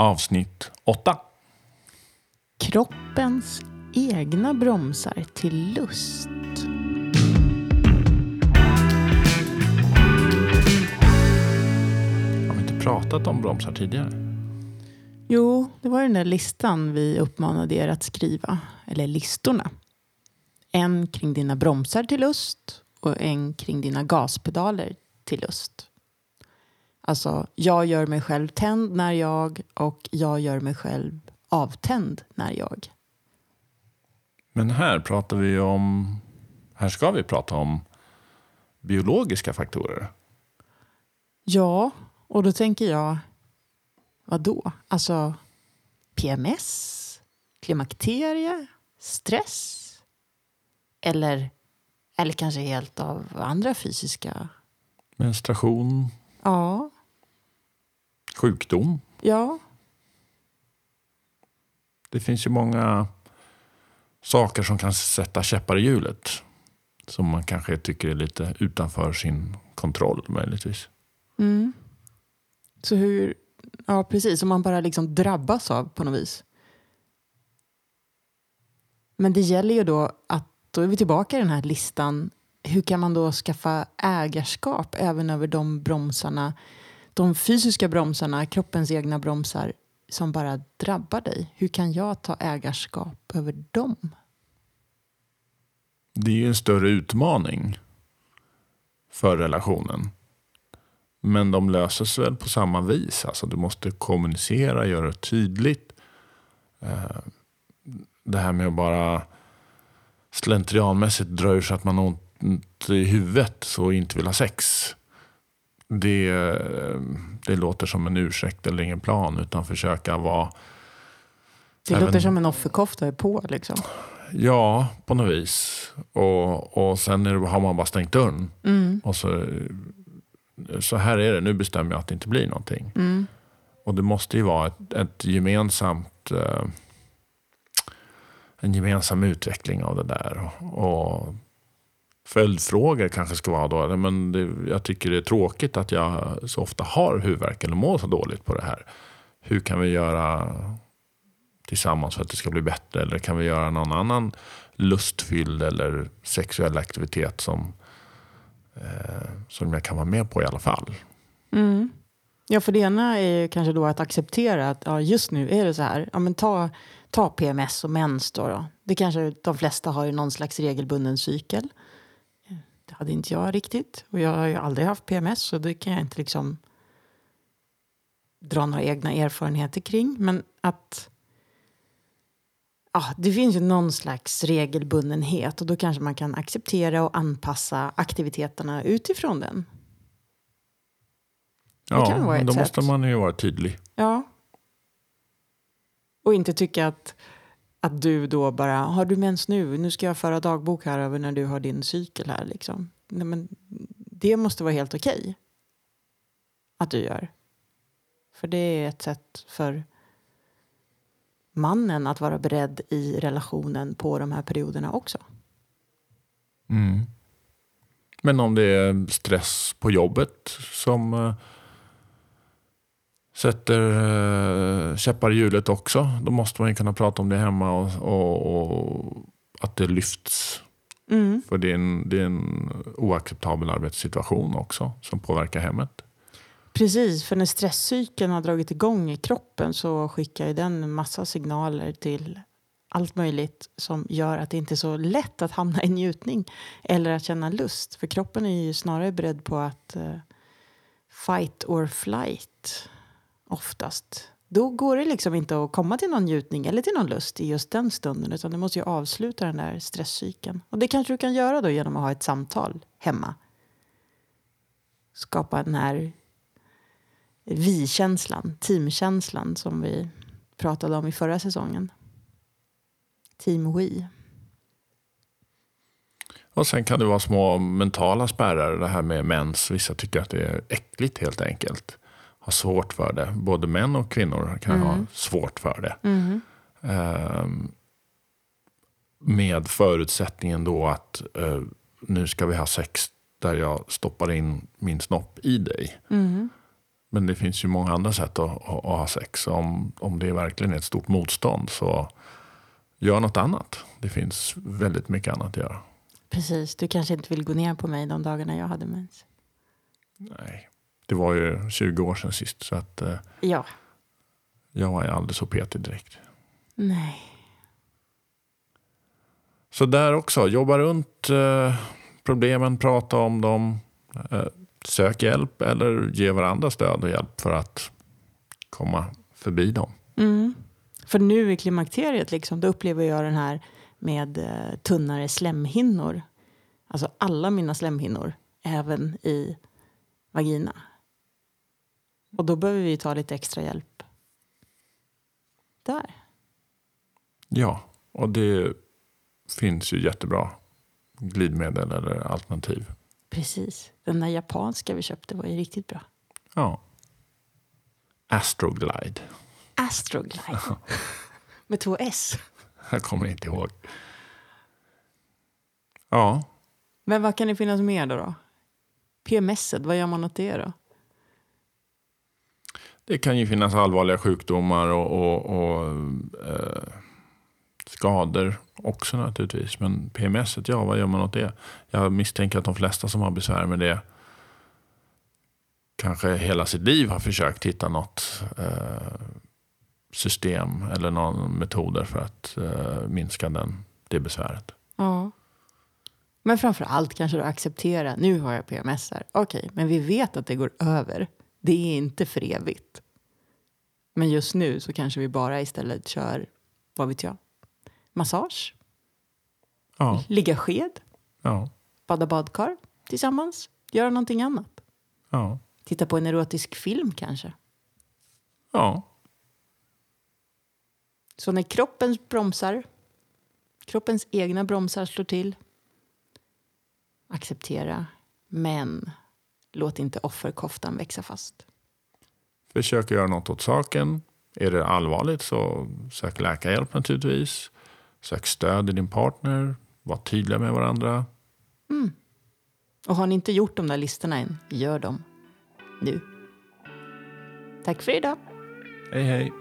avsnitt 8. Kroppens egna bromsar till lust. Har vi inte pratat om bromsar tidigare? Jo, det var den där listan vi uppmanade er att skriva. Eller listorna. En kring dina bromsar till lust och en kring dina gaspedaler till lust. Alltså, jag gör mig själv tänd när jag och jag gör mig själv avtänd när jag. Men här pratar vi om, här ska vi prata om biologiska faktorer. Ja, och då tänker jag, vad då? Alltså PMS, klimakterie, stress? Eller, eller kanske helt av andra fysiska? Menstruation, Ja, sjukdom. ja, Det finns ju många saker som kan sätta käppar i hjulet. Som man kanske tycker är lite utanför sin kontroll möjligtvis. Mm. Så hur, ja precis, som man bara liksom drabbas av på något vis. Men det gäller ju då att, då är vi tillbaka i den här listan, hur kan man då skaffa ägarskap även över de bromsarna, de fysiska bromsarna, kroppens egna bromsar som bara drabbar dig. Hur kan jag ta ägarskap över dem? Det är ju en större utmaning för relationen. Men de löses väl på samma vis. Alltså du måste kommunicera, göra det tydligt. Eh, det här med att bara slentrianmässigt dra ur så att man har ont i huvudet och inte vill ha sex. Det, det låter som en ursäkt eller ingen plan. Utan försöka vara Det Även- låter som en offerkofta är på liksom. Ja, på något vis. Och, och sen det, har man bara stängt dörren. Mm. Och så, så här är det, nu bestämmer jag att det inte blir någonting. Mm. Och det måste ju vara ett, ett gemensamt, eh, en gemensam utveckling av det där. Och följdfrågor kanske ska vara då, men det, jag tycker det är tråkigt att jag så ofta har huvudvärk eller mår så dåligt på det här. Hur kan vi göra tillsammans för att det ska bli bättre? Eller kan vi göra någon annan lustfylld eller sexuell aktivitet som, eh, som jag kan vara med på i alla fall? Mm. Ja, för det ena är ju kanske då att acceptera att ja, just nu är det så här. Ja, men ta, ta PMS och mens då, då. Det kanske de flesta har ju någon slags regelbunden cykel. Det hade inte jag riktigt. Och jag har ju aldrig haft PMS så det kan jag inte liksom dra några egna erfarenheter kring. Men att ja, det finns ju någon slags regelbundenhet och då kanske man kan acceptera och anpassa aktiviteterna utifrån den. Ja, då sätt. måste man ju vara tydlig. Ja. Och inte tycka att, att du då bara, har du mens nu? Nu ska jag föra dagbok här över när du har din cykel här. Liksom. Nej, men det måste vara helt okej. Att du gör. För det är ett sätt för mannen att vara beredd i relationen på de här perioderna också. Mm. Men om det är stress på jobbet som eh, sätter eh, käppar i hjulet också, då måste man ju kunna prata om det hemma och, och, och att det lyfts. Mm. För det är, en, det är en oacceptabel arbetssituation också som påverkar hemmet. Precis, för när stresscykeln har dragit igång i kroppen så skickar ju den en massa signaler till allt möjligt som gör att det inte är så lätt att hamna i njutning eller att känna lust. För kroppen är ju snarare beredd på att eh, fight or flight oftast. Då går det liksom inte att komma till någon njutning eller till någon lust i just den stunden utan du måste ju avsluta den där stresscykeln. Och det kanske du kan göra då genom att ha ett samtal hemma. Skapa den här vi-känslan, teamkänslan som vi pratade om i förra säsongen. Team We. Och sen kan det vara små mentala spärrar. Det här med mens. Vissa tycker att det är äckligt helt enkelt. Har svårt för det. Både män och kvinnor kan ha svårt för det. Ehm, med förutsättningen då att eh, nu ska vi ha sex där jag stoppar in min snopp i dig. Men det finns ju många andra sätt att, att, att ha sex. Om, om det verkligen är ett stort motstånd så gör något annat. Det finns väldigt mycket annat att göra. Precis, du kanske inte vill gå ner på mig de dagarna jag hade mens. Nej, det var ju 20 år sedan sist så att eh, Ja. jag var ju aldrig så petig direkt. Nej. Så där också, jobba runt eh, problemen, prata om dem, eh, sök hjälp eller ge varandra stöd och hjälp för att komma förbi dem. Mm. För nu i klimakteriet liksom, då upplever jag den här med eh, tunnare slemhinnor. Alltså alla mina slemhinnor, även i vagina. Och då behöver vi ta lite extra hjälp. Där. Ja, och det finns ju jättebra glidmedel eller alternativ. Precis. Den där japanska vi köpte var ju riktigt bra. Ja. Astroglide. Astroglide. Med två S. Jag kommer inte ihåg. Ja, Men vad kan det finnas mer då? då? PMS, vad gör man åt det då? Det kan ju finnas allvarliga sjukdomar och, och, och eh, skador också naturligtvis. Men PMS, ja vad gör man åt det? Jag misstänker att de flesta som har besvär med det kanske hela sitt liv har försökt hitta något eh, system eller någon metoder för att eh, minska den, det besväret. Ja. Men framför allt kanske du acceptera, nu har jag PMS här. Okej, men vi vet att det går över. Det är inte för evigt. Men just nu så kanske vi bara istället kör, vad vet jag, massage, Ja, ligga sked, ja, bada badkar tillsammans, göra någonting annat. ja, Titta på en erotisk film kanske. ja. Så när kroppens bromsar, kroppens egna bromsar slår till, acceptera, men låt inte offerkoftan växa fast. Försök göra något åt saken. Är det allvarligt så sök läkarhjälp naturligtvis. Sök stöd i din partner. Var tydliga med varandra. Och har ni inte gjort de där listorna än, gör dem nu. Tack för idag. Hej hej.